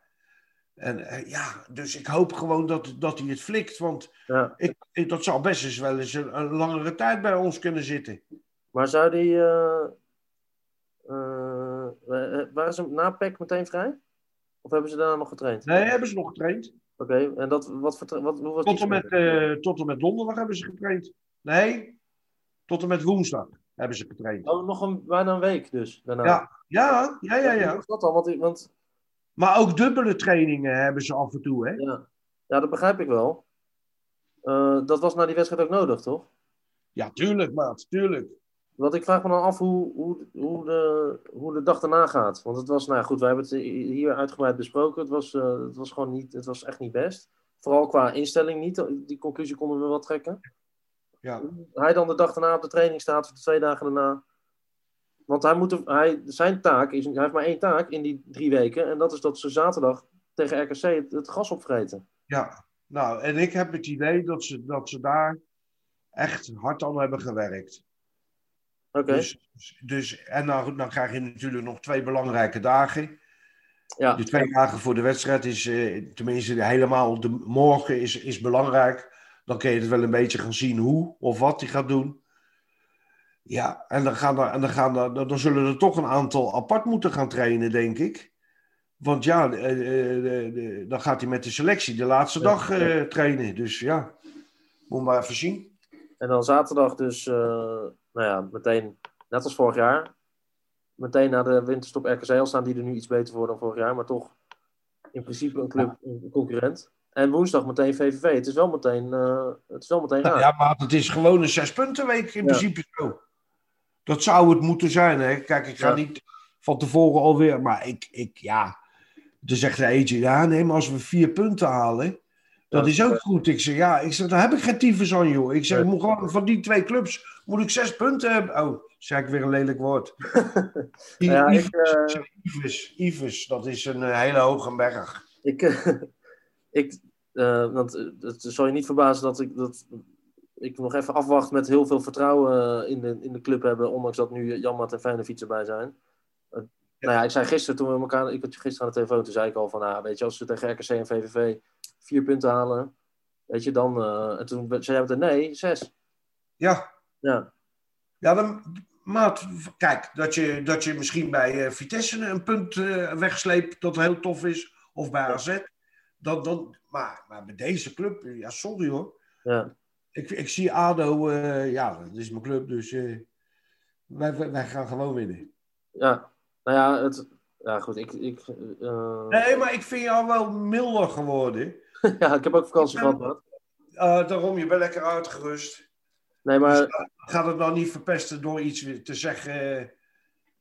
En eh, ja, dus ik hoop gewoon dat, dat hij het flikt. Want Ja. ik, ik- dat zou best eens wel eens een, een langere tijd bij ons kunnen zitten. Maar zou die... eh eh, waren ze na PEC meteen vrij? Of hebben ze daarna nog getraind? Nee, hebben ze nog getraind. Oké, en dat, wat, wat, was Tot en, met, tot en met donderdag hebben ze getraind. Nee, tot en met woensdag hebben ze getraind. Oh, nog een, bijna een week dus daarna. Ja, ja, ja, ja. Ja. is dat dan? Want, want Maar ook dubbele trainingen hebben ze af en toe, hè? ja. ja, dat begrijp ik wel. Eh, dat was na die wedstrijd ook nodig, toch? Ja, tuurlijk, maat, tuurlijk. Want ik vraag me dan af hoe, hoe, hoe, de, hoe de dag daarna gaat. Want het was, nou goed, wij hebben het hier uitgebreid besproken. Het was, eh, het was gewoon niet, het was echt niet best. Vooral qua instelling niet. Die conclusie konden we wel trekken. Ja. Hij dan de dag daarna op de training staat, of de twee dagen daarna. Want hij moet, hij, zijn taak is, hij heeft maar één taak in die drie weken. En dat is dat ze zaterdag tegen RKC het, het gas opvreten. Ja, nou, en ik heb het idee dat ze, dat ze daar echt hard aan hebben gewerkt. Oké, Dus, dus, en dan, dan krijg je natuurlijk nog twee belangrijke dagen. ja. De twee dagen voor de wedstrijd is, eh, tenminste helemaal de morgen is, is belangrijk. Dan kun je het wel een beetje gaan zien hoe of wat hij gaat doen. Ja, en dan, gaan er, en dan, gaan er, dan zullen er toch een aantal apart moeten gaan trainen, denk ik. Want ja, eh, eh, de- dan gaat hij met de selectie de laatste dag eh, trainen. Dus ja, moet maar even zien. En dan zaterdag dus, eh, nou ja, meteen, net als vorig jaar, meteen na de winterstop RKC, al staan die er nu iets beter voor dan vorig jaar, maar toch in principe een club, een concurrent. En woensdag meteen VVV. Het is wel meteen, eh, het is wel meteen raar. Ja, maar het is gewoon een zes puntenweek in Ja. principe zo. Dat zou het moeten zijn. Hè? Kijk, ik ga Ja. niet van tevoren alweer. Maar ik, ik ja. Er zegt er eentje, ja, nee, maar als we vier punten halen, dat is ook goed. Ik zeg, ja, ik zeg, daar heb ik geen tyfus aan, joh. Ik zeg, ik moet gewoon van die twee clubs moet ik zes punten hebben. Oh, zeg ik weer een lelijk woord. [LAUGHS] Ja, eh, ik Yves, Yves, dat is een eh, hele hoge berg. Ik, [LAUGHS] ik eh, want het zal je niet verbazen dat ik, dat ik nog even afwacht met heel veel vertrouwen eh, in de, in de club hebben, ondanks dat nu Janmaat en Feyenoord erbij zijn. Eh, Nou ja, ik zei gisteren toen we elkaar, ik had gisteren aan de telefoon, toen zei ik al van, nou, weet je, als we tegen RKC en VVV vier punten halen, weet je, dan, eh, en toen zei meteen, nee, zes. Ja, Ja, Ja, dan, maat, kijk, dat je, dat je misschien bij Vitesse een punt wegsleept dat heel tof is, of bij AZ. Dat, dat, maar, maar bij deze club, ja, sorry hoor. ja. Ik, ik zie ADO, eh, ja, dat is mijn club, dus eh, wij, wij, gaan gewoon winnen. ja. Nou ja, het, ja goed, ik, ik, eh, Nee, maar ik vind jou wel milder geworden. [LAUGHS] ja, ik heb ook vakantie gehad, man. Eh, daarom, je bent lekker uitgerust. Nee, maar, Gaat het nou niet verpesten door iets te zeggen...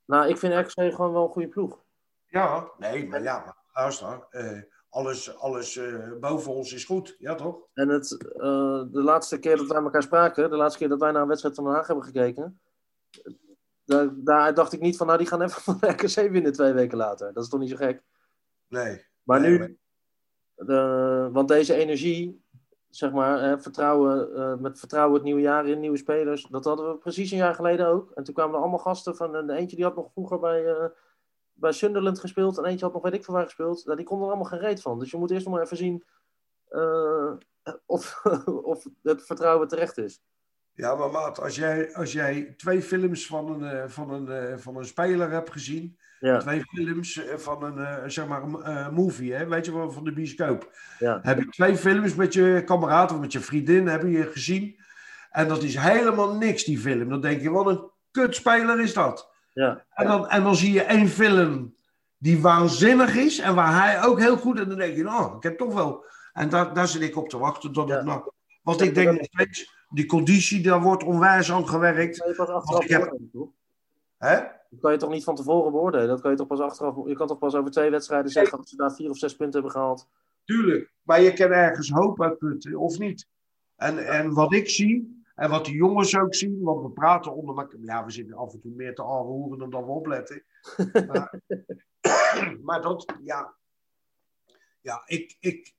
nou, ik vind RKC gewoon wel een goede ploeg. Ja, nee, maar ja, maar luister. Alles alles eh, boven ons is goed, ja toch? En het, eh, de laatste keer dat wij elkaar spraken, de laatste keer dat wij naar een wedstrijd van Den Haag hebben gekeken, daar, daar dacht ik niet van, nou die gaan even [LAUGHS] van de RKC winnen twee weken later. Dat is toch niet zo gek? Nee. Maar Nee, nu, de, want deze energie, zeg maar, hè, vertrouwen, eh, met vertrouwen het nieuwe jaar in, nieuwe spelers, dat hadden we precies een jaar geleden ook. En toen kwamen er allemaal gasten van, en eentje die had nog vroeger bij, bij Sunderland gespeeld en eentje had nog weet ik veel waar gespeeld. Nou, die konden er allemaal geen reet van. Dus je moet eerst nog maar even zien eh, [LAUGHS] of, of het vertrouwen terecht is. Ja, maar maat, als jij, als jij twee films van een, eh, van, een, eh, van een speler hebt gezien, Ja, twee films van een, zeg maar, een movie, hè, weet je wel, van de bioscoop. ja, Heb je twee films met je kameraad of met je vriendin, heb je gezien. En dat is helemaal niks, die film. Dan denk je, wat een kutspeler is dat. Ja, En dan, en dan zie je één film die waanzinnig is en waar hij ook heel goed... En dan denk je, nou, ik heb toch wel... En daar, daar zit ik op te wachten tot het nou... Want ik denk nog steeds, die conditie, daar wordt onwijs aan gewerkt. Maar je pas achteraf heb-? Hè? Dat kan je toch niet van tevoren beoordelen? Dat kan je toch pas achteraf... Je kan toch pas over twee wedstrijden zeggen of ze daar vier of zes punten hebben gehaald? Tuurlijk. Maar je kan ergens hoop uitputten, of niet? En, en wat ik zie, en wat die jongens ook zien, want we praten onder elkaar. Ja, we zitten af en toe meer te aanroeren dan dat we opletten. Maar, [LAUGHS] maar dat, ja. Ja, ik, ik.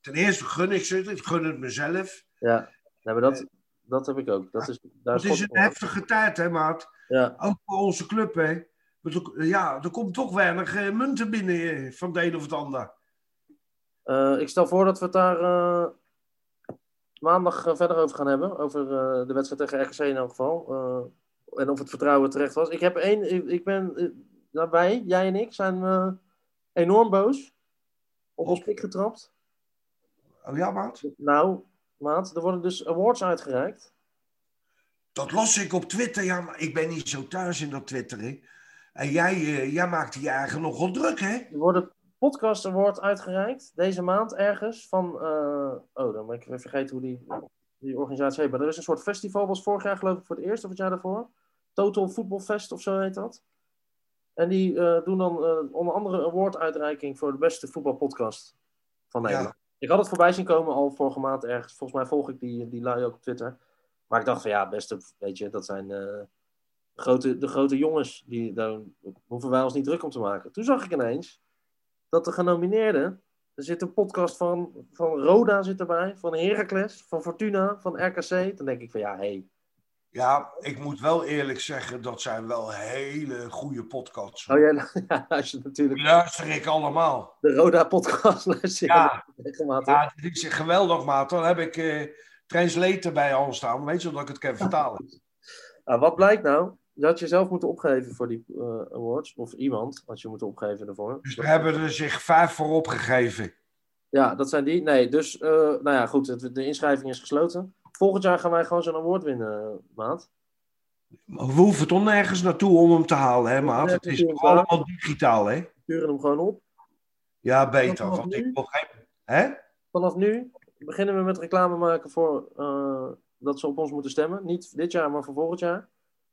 Ten eerste gun ik ze ik gun het mezelf. Ja, maar dat, dat heb ik ook. Dat is, daar Het is een heftige tijd, hè, maat? Ja, Ook voor onze club, hè? Ja, er komt toch weinig eh, munten binnen eh, van de een of het ander. Eh, ik stel voor dat we het daar eh, maandag eh, verder over gaan hebben. Over eh, de wedstrijd tegen RKC in elk geval. Eh, en of het vertrouwen terecht was. Ik heb één... Ik, ik ben... eh, nou, wij, jij en ik, zijn enorm boos. Op ons pik getrapt. Oh ja, maat? Nou, maat, er worden dus awards uitgereikt. Dat las ik op Twitter. Ja, maar ik ben niet zo thuis in dat Twitter, hè? En jij, jij maakt je eigen nogal druk, hè? Er worden podcast award uitgereikt. Deze maand ergens. Van... eh, oh, dan ben ik weer vergeten hoe die, die organisatie heet. Maar er is een soort festival. Was vorig jaar geloof ik voor het eerst. Of het jaar daarvoor. Total Football Fest of zo heet dat. En die eh, doen dan eh, onder andere een award-uitreiking voor de beste voetbalpodcast van Ja. Nederland. Ik had het voorbij zien komen al vorige maand ergens. Volgens mij volg ik die, die lui ook op Twitter. Maar ik dacht van ja, beste, weet je, dat zijn grote, de grote jongens. Die, daar hoeven wij ons niet druk om te maken. Toen zag ik ineens dat de genomineerden. Er zit een podcast van, van Roda zit erbij, van Heracles, van Fortuna, van RKC. Dan denk ik van ja, hé. Hey. Ja, ik moet wel eerlijk zeggen, dat zijn wel hele goede podcasts. Oh ja, [LAUGHS] luistert Die natuurlijk luister ik allemaal. de Roda podcast. [LAUGHS] Luister je Ja. regelmatig. Ja, is geweldig, maat. Dan heb ik eh translator bij al staan. Weet je, dat ik het kan [LAUGHS] vertalen. Nou, wat blijkt nou? Je had jezelf moeten opgeven voor die eh, awards. Of iemand had je moeten opgeven ervoor. Dus er hebben er zich vijf voor opgegeven. Ja, dat zijn die. Nee, dus, eh, nou ja, goed. het- de inschrijving is gesloten. Volgend jaar gaan wij gewoon zo'n award winnen, maat. Maar We hoeven toch nergens naartoe om hem te halen, hè, maat? Het is allemaal digitaal, hè? We sturen hem gewoon op. Ja, beter. Vanaf Want nu? ik wil geen... Hè? Vanaf nu beginnen we met reclame maken voor eh, dat ze op ons moeten stemmen. Niet dit jaar, maar voor volgend jaar.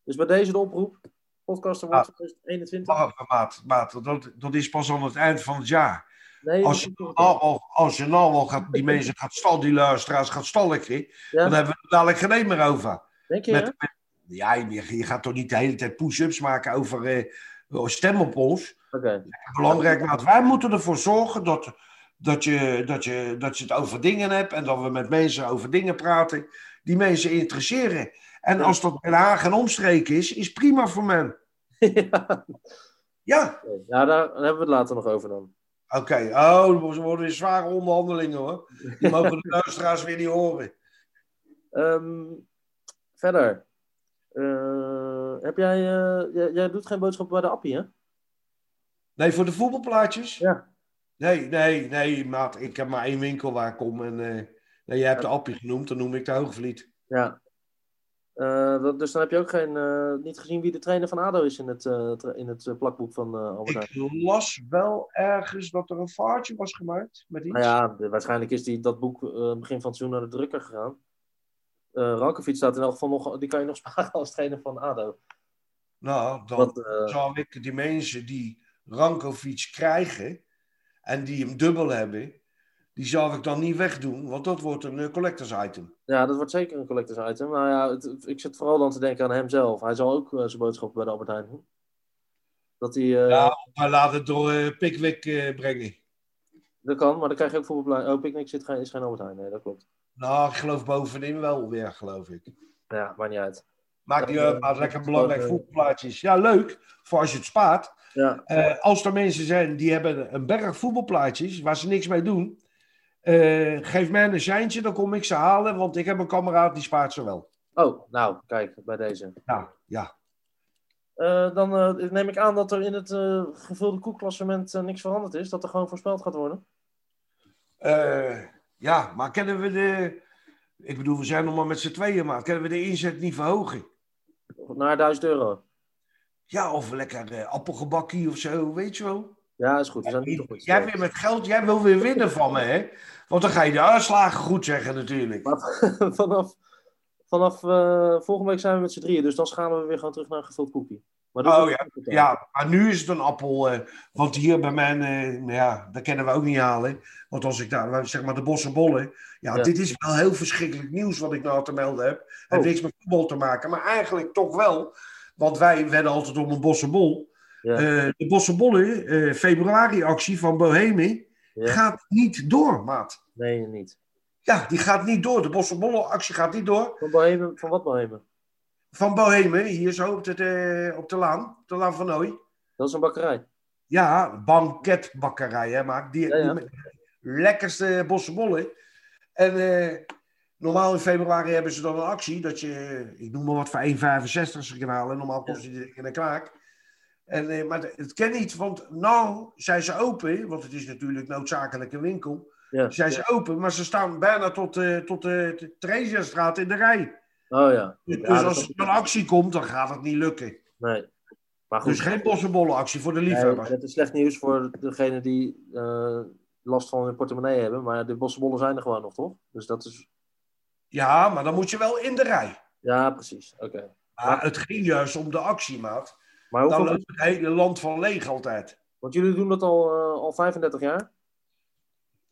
Dus bij deze de oproep. Podcast Ah. 2021. Wacht even, maat. maat dat, dat is pas aan het eind van het jaar. Nee, Als je nou al, als je nou al gaat, die [LAUGHS] mensen gaat stal, die luisteraars gaat stalken, ja, dan hebben we het dadelijk geen een meer over. denk je? Met, hè? met- ja, je, je gaat toch niet de hele tijd push-ups maken over eh, stem op ons. Oké. Belangrijk, maat. Wij moeten ervoor zorgen dat, dat, je, dat, je, dat je het over dingen hebt en dat we met mensen over dingen praten die mensen interesseren. En als dat Den Haag en omstreken is, is prima voor men. [LAUGHS] ja, Ja, ja, daar hebben we het later nog over dan. oké. Oh, er worden weer zware onderhandelingen hoor. Die mogen de [LAUGHS] luisteraars weer niet horen. Ehm, verder. Eh, heb jij, eh, jij... Jij doet geen boodschap bij de appie, hè? Nee, voor de voetbalplaatjes? Ja. Nee, nee, nee, maat. Ik heb maar één winkel waar ik kom. En, eh, nee, jij hebt de appie genoemd, dan noem ik de Hoogvliet. Ja. Eh, dat- dus dan heb je ook geen, eh, niet gezien wie de trainer van ADO is in het, eh, in het plakboek van Albert Heijn. Ik las wel ergens dat er een vaartje was gemaakt met iets. Nou ja, de- waarschijnlijk is die, dat boek begin van het seizoen naar de drukker gegaan. Rankovic staat in elk geval nog, die kan je nog [LAUGHS] sparen als trainer van ADO. Nou, dan zal ik die mensen die Rankovic krijgen en die hem dubbel hebben, die zal ik dan niet wegdoen, want dat wordt een eh, collectors item. ja, dat wordt zeker een collectors item. Nou ja, het- ik zit vooral dan te denken aan hemzelf. Hij zal ook eh, zijn boodschap bij de Albert Heijn doen. Dat hij, eh, Ja, maar laat het door Pickwick brengen. dat kan, maar dan krijg je ook voetbalblij. Oh, Picnic zit geen, is geen Albert Heijn. Nee, dat klopt. Nou, ik geloof bovenin wel weer, geloof ik. Ja, maakt niet uit. Maakt niet uit, maar lekker belangrijk voetbalplaatjes. Ja, leuk, voor als je het spaart. Ja, als er mensen zijn die hebben een berg voetbalplaatjes waar ze niks mee doen, eh, geef mij een seintje, dan kom ik ze halen, want ik heb een kameraad die spaart ze wel. Oh, nou, kijk, bij deze. Nou, ja. Eh, dan eh, neem ik aan dat er in het gevulde koekklassement niks veranderd is. Dat er gewoon voorspeld gaat worden. Ja, maar kunnen we de... Ik bedoel, we zijn nog maar met z'n tweeën, maar kunnen we de inzet niet verhogen? Naar 1000 euro. Ja, of lekker appelgebakkie of zo, weet je wel. Ja, is goed. We zijn niet op goed. Jij weer met geld, jij wil weer winnen van me, hè? Want dan ga je de uitslagen goed zeggen natuurlijk. Maar [LAUGHS] vanaf vanaf eh, volgende week zijn we met z'n drieën. Dus dan schalen we weer gewoon terug naar een gevuld koekje. Maar Oh ja, ja, maar nu is het een appel. eh, want hier bij mij, eh, nou ja, dat kennen we ook niet halen. Want als ik daar, zeg maar, de bossenbollen. Ja, Ja. dit is wel heel verschrikkelijk nieuws wat ik nou te melden heb. Het Oh. niks met voetbal te maken, maar eigenlijk toch wel. Want wij werden altijd om een bossenbol. Ja. Eh, de bossenbollen, eh februari-actie van Boheme, Ja. gaat niet door, maat. Nee, niet. Ja, die gaat niet door. De bossenbollen-actie gaat niet door. Van, Bohemen, van wat Bohemen? Van Boheme, hier zo op de, eh, op de laan, de laan van Nooy. Dat is een bakkerij. Ja, banketbakkerij, hè, maak. Die, Ja, die lekkerste bossenbollen. En eh, normaal in februari hebben ze dan een actie dat je, ik noem maar wat, voor 1,65 ze kan halen. Normaal kost die in een kraak. En, eh, maar het ken niet, want nou zijn ze open, want het is natuurlijk noodzakelijk een winkel. Ja. Zijn ze open, maar ze staan bijna tot, eh tot de Theresiastraat in de rij. Oh ja. Dus, Ja, als er een actie komt, dan gaat het niet lukken. Nee. Maar goed. Dus geen bossenbollenactie voor de Nee, liefhebbers. het is slecht nieuws voor degene die eh, last van hun portemonnee hebben. Maar de bossenbollen zijn er gewoon nog, toch? Dus dat is... Ja, maar dan moet je wel in de rij. Ja, precies. Oké. Maar het ging juist om de actiemaat. Maar Dan loopt het hele land van leeg altijd. Want jullie doen dat al, eh, al 35 jaar.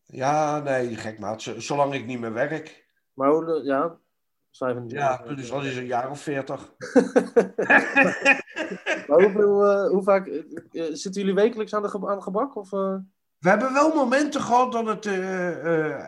Ja, nee, gek maat. Zolang ik niet meer werk. Maar hoe... Ja, dat is 35 Ja, dus dat is een jaar of veertig. [LAUGHS] [LAUGHS] Maar hoeveel, eh, hoe vaak... eh, zitten jullie wekelijks aan de, aan gebak? Of? We hebben wel momenten gehad dat het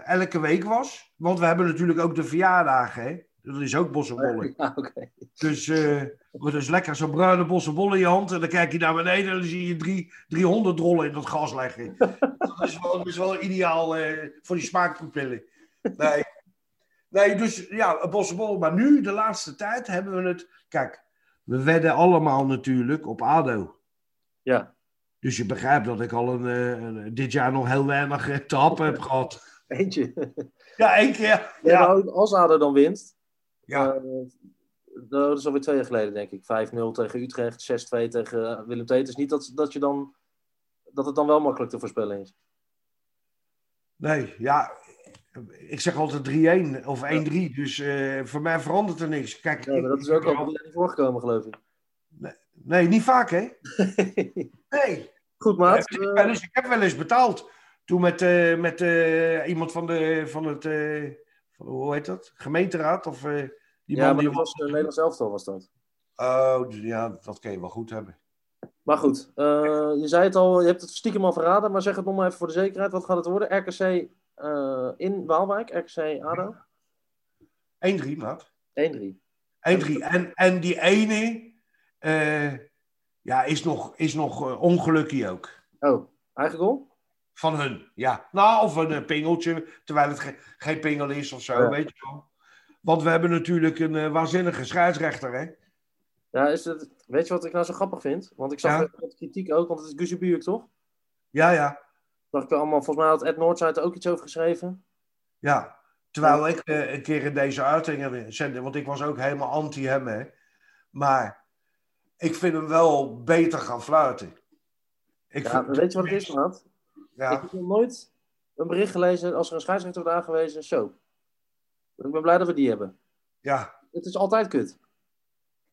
elke week was. Want we hebben natuurlijk ook de verjaardagen. Hè? Dat is ook bossenbollen. [LAUGHS] Ja, oké. Dus eh dat is lekker zo'n bruine bossenbollen in je hand. En dan kijk je naar beneden en dan zie je drie, 300 rollen in dat gas leggen. [LAUGHS] dat, is wel, dat is wel ideaal eh, voor die smaakpapillen. Nee. nee, dus ja, een bossenbol. Maar nu, de laatste tijd, hebben we het... Kijk, we wedden allemaal natuurlijk op ADO. Ja, Dus je begrijpt dat ik al een, eh, een- dit jaar nog heel weinig te happen heb gehad. eentje. Ja, één keer. Ja. Als ADO dan wint... ja. eh, dat is alweer twee jaar geleden, denk ik. 5-0 tegen Utrecht, 6-2 tegen eh, Willem II. Het is niet dat, dat, je dan, dat het dan wel makkelijk te voorspellen is. Nee, ja. Ik zeg altijd 3-1 of 1-3. Dus eh, voor mij verandert er niks. Kijk, Nee, maar dat is ook al niet voorgekomen, geloof ik. Nee, niet vaak, hè? [LAUGHS] Nee. Goed, maat. ik, heb wel eens, ik heb wel eens betaald. Toen met, eh, met iemand van, de, van het, hoe heet dat? Gemeenteraad? Of eh, die ja, man maar die dat was een Nederlands elftal, was dat. Oh, dus ja, dat kun je wel goed hebben. Maar goed, eh, je zei het al, je hebt het stiekem al verraden, maar zeg het nog maar even voor de zekerheid. Wat gaat het worden? RKC eh, in Waalwijk, RKC ADO? 1-3, maat. 1-3. 1-3. En, en die ene eh, ja, is nog, is nog eh, ongelukkig ook. Oh, eigen goal? Van hun, ja. Nou, of een eh, pingeltje, terwijl het ge- geen pingel is of zo, Ja. weet je wel. Want we hebben natuurlijk een eh, waanzinnige scheidsrechter, hè? Ja, is het, weet je wat ik nou zo grappig vind? Want ik zag Ja. kritiek ook, want het is Guusje Buurk, toch? Ja, ja, Zag ik allemaal, volgens mij had Ed Noordzijde ook iets over geschreven. ja. Terwijl ik eh, een keer in deze uitingen zende, want ik was ook helemaal anti hem, hè. Maar ik vind hem wel beter gaan fluiten. Ik Ja, vind- weet je wat het is, maat? Ik Ja, heb nog nooit een bericht gelezen als er een scheidsrechter wordt aangewezen. Zo. Ik ben blij dat we die hebben. ja. Het is altijd kut.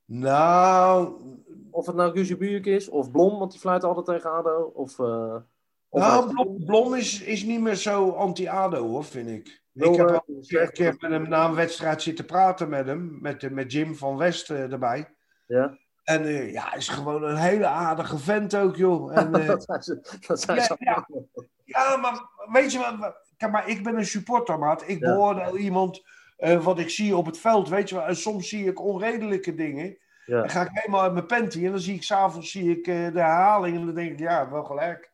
Nou, Of het nou Guusje Buurk is, of Blom, want die fluit altijd tegen ADO. Of, eh of nou Blom, Blom is, is niet meer zo anti-ADO, hoor, vind ik. ik heb al een keer, met hem na een wedstrijd zitten praten met hem, met, met Jim van West eh, erbij. Ja, En eh, ja, is gewoon een hele aardige vent ook, joh. [LAUGHS] En, eh, dat zijn ze. Dat zijn Ja, ze ja. allemaal. ja, maar weet je wat? Kijk, maar ik ben een supporter, maat. Ik Ja. beoordeel iemand eh, wat ik zie op het veld, weet je wel. En soms zie ik onredelijke dingen. Dan ga ik helemaal uit mijn panty en dan zie ik s'avonds zie ik de herhaling en dan denk ik, ja, wel gelijk.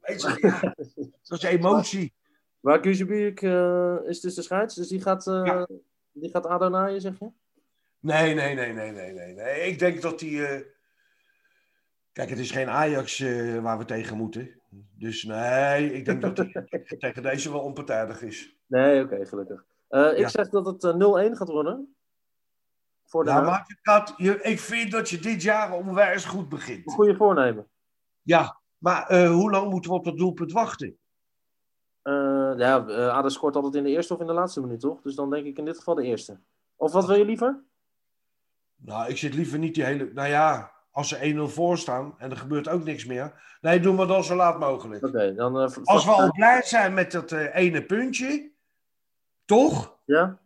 Weet je, [LAUGHS] dat is emotie. Maar eh, is dus de scheids, dus die gaat, die gaat ADO naaien, zeg je? Nee, nee, nee, nee, nee, nee. nee. Ik denk dat die. eh, Kijk, het is geen Ajax eh, waar we tegen moeten. Dus nee, ik denk dat hij [LAUGHS] tegen deze wel onpartijdig is. Nee, oké, gelukkig. Eh, ik Ja. zeg dat het eh, 0-1 gaat worden. Voor de Nou, maar je, ik vind dat je dit jaar onwijs goed Een begint. goede voornemen. Ja, maar hoe lang moeten we op dat doelpunt wachten? Ja, ADO scoort altijd in de eerste of in de laatste minuut, toch? Dus dan denk ik in dit geval de eerste. Of wat wil je liever? Nou, ik zit liever niet die hele. Nou ja, als ze 1-0 voor staan en er gebeurt ook niks meer. Nee, doen we dan zo laat mogelijk. Oké, dan... eh, Als we al blij zijn met dat eh, ene puntje, toch? Ja?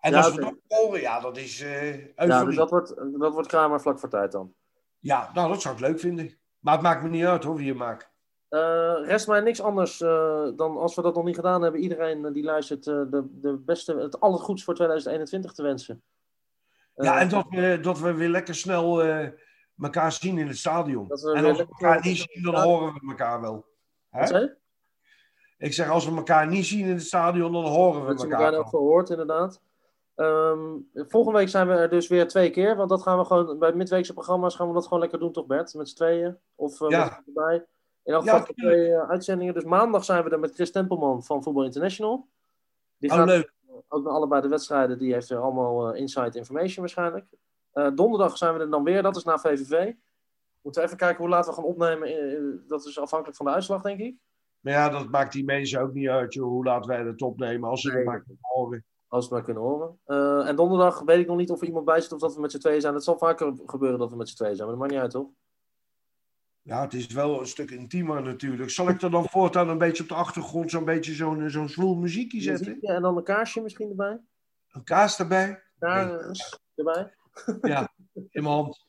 En Ja, als we dat scoren, ja, dat is eh Ja, dus dat wordt, dat wordt Kramer vlak voor tijd dan. Ja, nou, dat zou ik leuk vinden. Maar het maakt me niet uit hoor, wie je maakt. Rest mij niks anders dan als we dat nog niet gedaan hebben, iedereen die luistert de, de beste, het allergoeds voor 2021 te wensen. Eh, Ja, en dat we, dat we weer lekker snel eh elkaar zien in het stadion. Dat En als we elkaar niet zien, dan horen we elkaar wel. Hè? Wat zei je? Ik zeg, als we elkaar niet zien in het stadion, dan horen we Dat elkaar elkaar ook gehoord, inderdaad. Ehm, volgende week zijn we er dus weer twee keer, want dat gaan we gewoon bij midweekse programma's gaan we dat gewoon lekker doen, toch Bert? Met z'n tweeën? Of eh Ja. erbij? In elk Ja, twee eh, uitzendingen. Dus maandag zijn we er met Chris Tempelman van Voetbal International. Die Oh, gaat leuk. Ook naar allebei de wedstrijden. Die heeft er allemaal eh, inside information waarschijnlijk. Eh, donderdag zijn we er dan weer. Dat is na VVV. Moeten we even kijken hoe laat we gaan opnemen. Eh, dat is afhankelijk van de uitslag, denk ik. Maar ja, dat maakt die mensen ook niet uit, joh, hoe laat wij het opnemen. Als ze Nee. het maar kunnen horen. Als we het maar kunnen horen. En donderdag weet ik nog niet of er iemand bij zit of dat we met z'n tweeën zijn. Het zal vaker gebeuren dat we met z'n tweeën zijn. Maar dat maakt niet uit, toch? Ja, het is wel een stuk intiemer natuurlijk. Zal ik er dan voortaan een beetje op de achtergrond zo'n beetje zo'n zo'n zwoel muziekje zetten? En dan een kaarsje misschien erbij. Een kaas erbij? Kaars erbij. Ja, in mijn hand.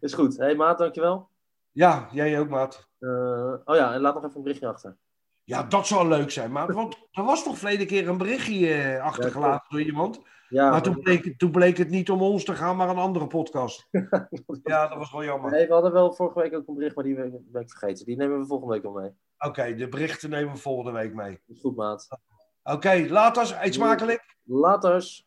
Is goed. Hé hey, maat, dankjewel. Ja, jij ook, maat. Eh, oh ja, en laat nog even een berichtje achter. Ja, dat zou leuk zijn, maat. Want er was toch verleden keer een berichtje eh, achtergelaten door iemand. Ja, Maar toen bleek, toen bleek het niet om ons te gaan, maar een andere podcast. [LAUGHS] Ja, dat was wel jammer. Nee, we hadden wel vorige week ook een bericht, maar die ben ik vergeten. Die nemen we volgende week wel mee. Oké, de berichten nemen we volgende week mee. Goed, maat. Oké, laat ons. Eet smakelijk. Laters.